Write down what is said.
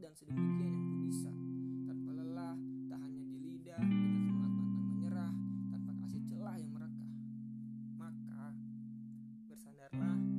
dan sedemikian yang ku bisa tanpa lelah tak hanya di lidah dengan semangat pantang menyerah tanpa kasih celah yang merekah. Maka bersandarlah